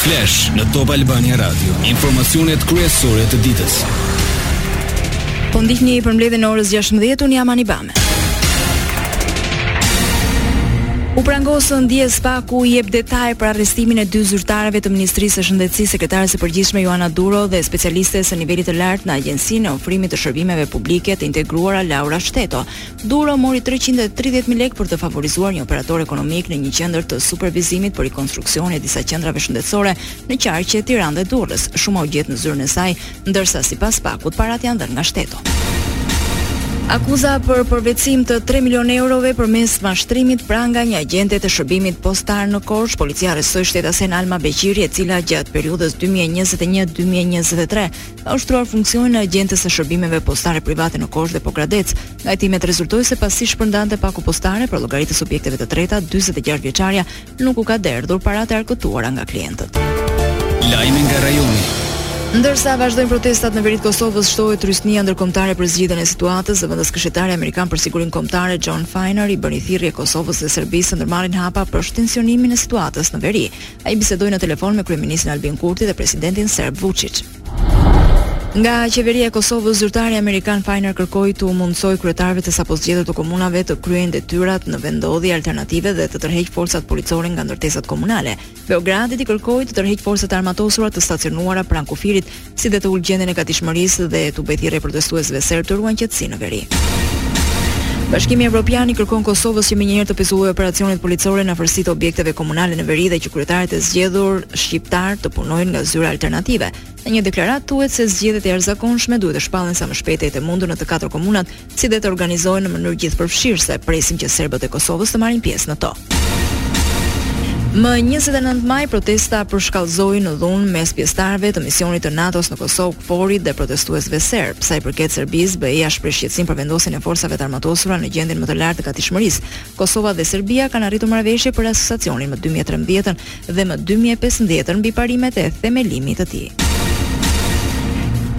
Flash në Top Albania Radio, informacionet kryesore të ditës. Po ndiqni përmbledhjen e orës 16:00 unë jam Anibame. U prangosën dje SPAK-u jep detaje për arrestimin e dy zyrtarëve të Ministrisë së Shëndetësisë, sekretares së përgjithshme Joana Duro dhe specialistes së nivelit të lartë në Agjencinë e Ofrimit të Shërbimeve Publike të Integruara Laura Shteto. Duro mori treqind e tridhjetë mijë lekë për të favorizuar një operator ekonomik në një tender të supervizimit për rikonstruksionin e disa qendrave shëndetësore në qarqet Tiranë dhe Durrës. Shuma u gjet në zyrën e saj, ndërsa sipas SPAK-ut paratë janë dhënë nga Shteto. Akuza për përvetësim të tre milionë eurove përmes mashtrimit pranga një agjente të shërbimit postar në Korçë, policia arrestoi shtetasen Alma Beqiri, e cila gjatë periudhës dy mijë e njëzet e një dy mijë e njëzet e tre ka ushtruar funksionin e agjentes së shërbimeve postare private në Korçë dhe Pogradec. Nga hetimet rezultoi se pasi shpërndante pako postare për llogari të subjekteve të treta, 46 vjeçarja nuk u ka derdhur paratë e arkëtuara nga klientët. Lajme nga rajoni. Ndërsa vazhdojnë protestat në veri të Kosovës, shtohet trysnia ndërkombëtare për zgjidhjen e situatës. Zëvendëskëshilltari amerikan për sigurinë kombëtare Jon Finer i bën thirrje Kosovës dhe Serbisë të ndërmarrin hapa për shtensionimin e situatës në veri. Ai bisedoi në telefon me kryeministrin Albin Kurti dhe presidentin serb Vuçiç. Nga qeveria e Kosovës, zyrtari amerikan Fajner kërkoi t'u mundësojë kryetarëve të sapozgjedhur të komunave të kryejnë detyrat në vendodhje alternative dhe të tërheqë forcat policore nga ndërtesat komunale. Beogradit i kërkoi të tërheqë forcat e armatosura të stacionuara pranë kufirit si dhe të ulë gjendjen e gatishmërisë dhe t'u bëjë thirrje protestuesve serbë të ruajnë qetësinë në veri. Bashkimi Evropian i kërkon Kosovës që menjëherë të pezullojë operacionet policore në afërsi të objekteve komunale në veri dhe që kryetarët e zgjedhur shqiptarë të punojnë nga zyra alternative. Në një deklaratë thuhet se zgjedhjet e jashtëzakonshme duhet të shpallen sa më shpejt e mundur në të katër komunat, si dhe të organizohen në mënyrë gjithëpërfshirëse, presim që serbët e Kosovës të marrin pjesë në to. Më njëzet e nëntë maj protesta përshkallëzoi në dhunë mes pjesëtarëve të misionit të NATO-s në Kosovë, KFOR-it dhe protestuesve serbë. Sa i përket Serbisë, BE-ja shpreh shqetësim për vendosjen e Forcave të Armatosura në gjendjen më të lartë të gatishmërisë, Kosova dhe Serbia kanë arritur marrëveshje për asociacionin më dy mijë e trembëdhjetë dhe më dy mijë e pesëmbëdhjetë mbi parimet e themelimit të tij.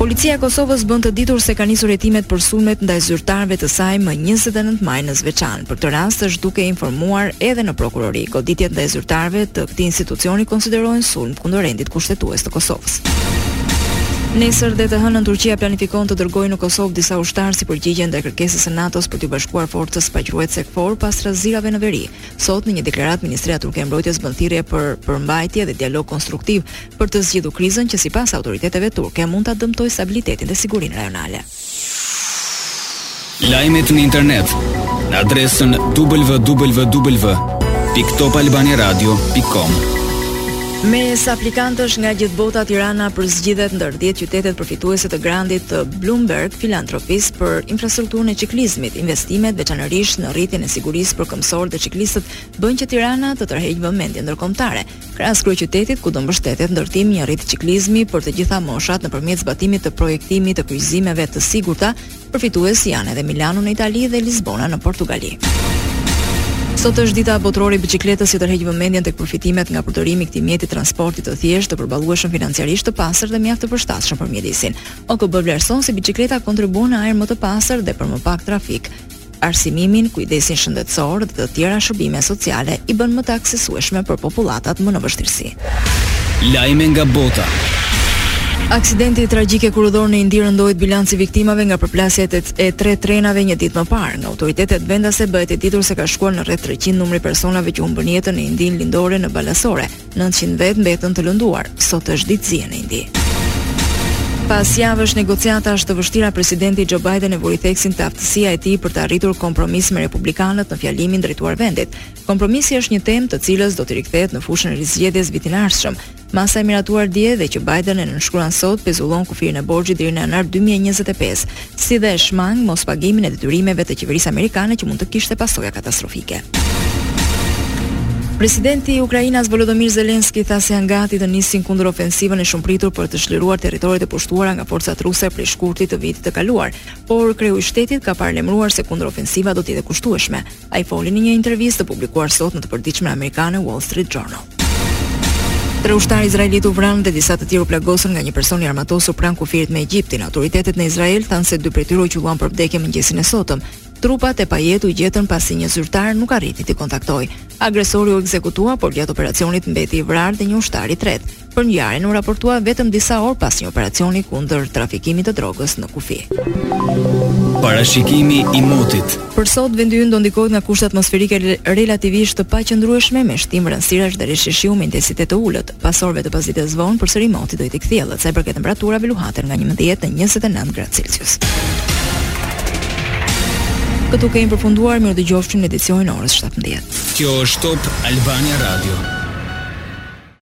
Policia e Kosovës bën të ditur se ka nisur hetimet për sulmet ndaj zyrtarëve të saj më 29 maj në Zveçan. Për këtë rast është duke informuar edhe një prokuror. Goditjet ndaj zyrtarëve të këtij institucioni konsiderohen sulm kundër rendit kushtetues të Kosovës. Nesër dhe të hënën Turqia planifikon të dërgojë në Kosovë disa ushtarë si përgjigje ndaj kërkesës së NATO-s për t'iu bashkuar forcës paqeruajtëse KFOR pas trazirave në veri. Sot në një deklaratë Ministria Turke e Mbrojtjes bën thirrje për përmbajtje dhe dialog konstruktiv për të zgjidhur krizën që sipas autoriteteve turke mund ta dëmtojë stabilitetin dhe sigurinë rajonale. Lajmet në internet në adresën www.topalbaniradio.com. Mes aplikantësh nga gjithë bota Tirana përzgjidhet ndër 10 qytetet përfituese të grantit të Bloomberg Philanthropies për infrastrukturën e çiklizmit. Investimet, veçanërisht në rritjen e sigurisë për këmbësorët dhe çiklistët, bëjnë që Tirana të tërheqë vëmendje ndërkombëtare. Krahas kryeqytetit ku do mbështetet ndërtimi i një rrjeti çiklizmi për të gjitha moshat nëpërmjet zbatimit të projektimit të kryqëzimeve të sigurta, përfitues janë edhe Milano në Itali dhe Lisbona në Portugali. Sot është dita botërore e biçikletës që tërheq vëmendjen tek përfitimet nga përdorimi i këtij mjeti transporti të thjeshtë, të përballueshëm financiarisht, të pastër dhe mjaft të përshtatshëm për mjedisin. OKB vlerëson se biçikleta kontribuon në ajër më të pastër dhe për më pak trafik. arsimimin, kujdesin shëndetësor dhe të tjera shërbime sociale i bën më të aksesueshme për popullatat më në vështirësi. Lajme nga bota. Aksidenti tragjik hekurudhor në Indi rëndohet bilanci viktimave nga përplasjet e tre trenave një ditë më parë. Nga autoritetet vendase bëhet e ditur se ka shkuar në rreth 300 numri personave që humbën jetën në Indinë Lindore në Balasore, Nëntëqind vetë mbetën të lënduar, sot është ditë zie në Indi. Pas javësh negociatash të vështira, presidenti Joe Biden e vuri theksin te aftësia e tij për të arritur kompromis me republikanët në fjalimin drejtuar vendit. Kompromisi është një temë të cilës do t'i rikthehet në fushatën e rizgjedhjes vitin e ardhshëm. Masa e miratuar dje dhe që Biden e nënshkruan sot pezullon kufirin e borxhit deri në janar 2025. si dhe shmang mospagimin e detyrimeve të qeverisë amerikane që mund të kishte pasoja katastrofike. Presidenti ukrainas Volodymyr Zelensky tha se janë gati të nisin kundërofensivën e shumëpritur për të çliruar territoret e pushtuara nga forcat ruse prej shkurtit të vitit të kaluar, por kreu i shtetit ka paralajmëruar se kundërofensiva do të jetë e kushtueshme. Ai foli në një intervistë të publikuar sot në të përditshmen amerikane Wall Street Journal. Tre ushtarë izraelitë u vranë dhe disa të tjerë u plagosën nga një person i armatosur pranë kufirit me Egjiptin. Autoritetet në Izrael thanë se dy prej tyre u qëlluan për vdekje mëngjesin e sotëm. Trupat e pajetë u gjetën pasi një zyrtar nuk arriti t'i kontaktojë. Agresori u ekzekutua, por gjatë operacionit mbeti i vrarë dhe një ushtar i tretë. Për ngjarjen u raportua vetëm disa orë pas një operacioni kundër trafikimit të drogës në kufi. Parashikimi i motit. Për sot vendi ynë do ndikohet nga kushte atmosferike relativisht të paqëndrueshme me shtim vranësirash dhe reshje shiu me intensitet të ulët. Pas orëve të pasdites vonë përsëri moti do jetë i kthjellët sa i përket temperaturave luhaten nga 11 në 29 gradë Celsius. Këtu kemi përfunduar, mirë u dëgjofshim në edicionin e orës 17. Kjo është Top Albania Radio.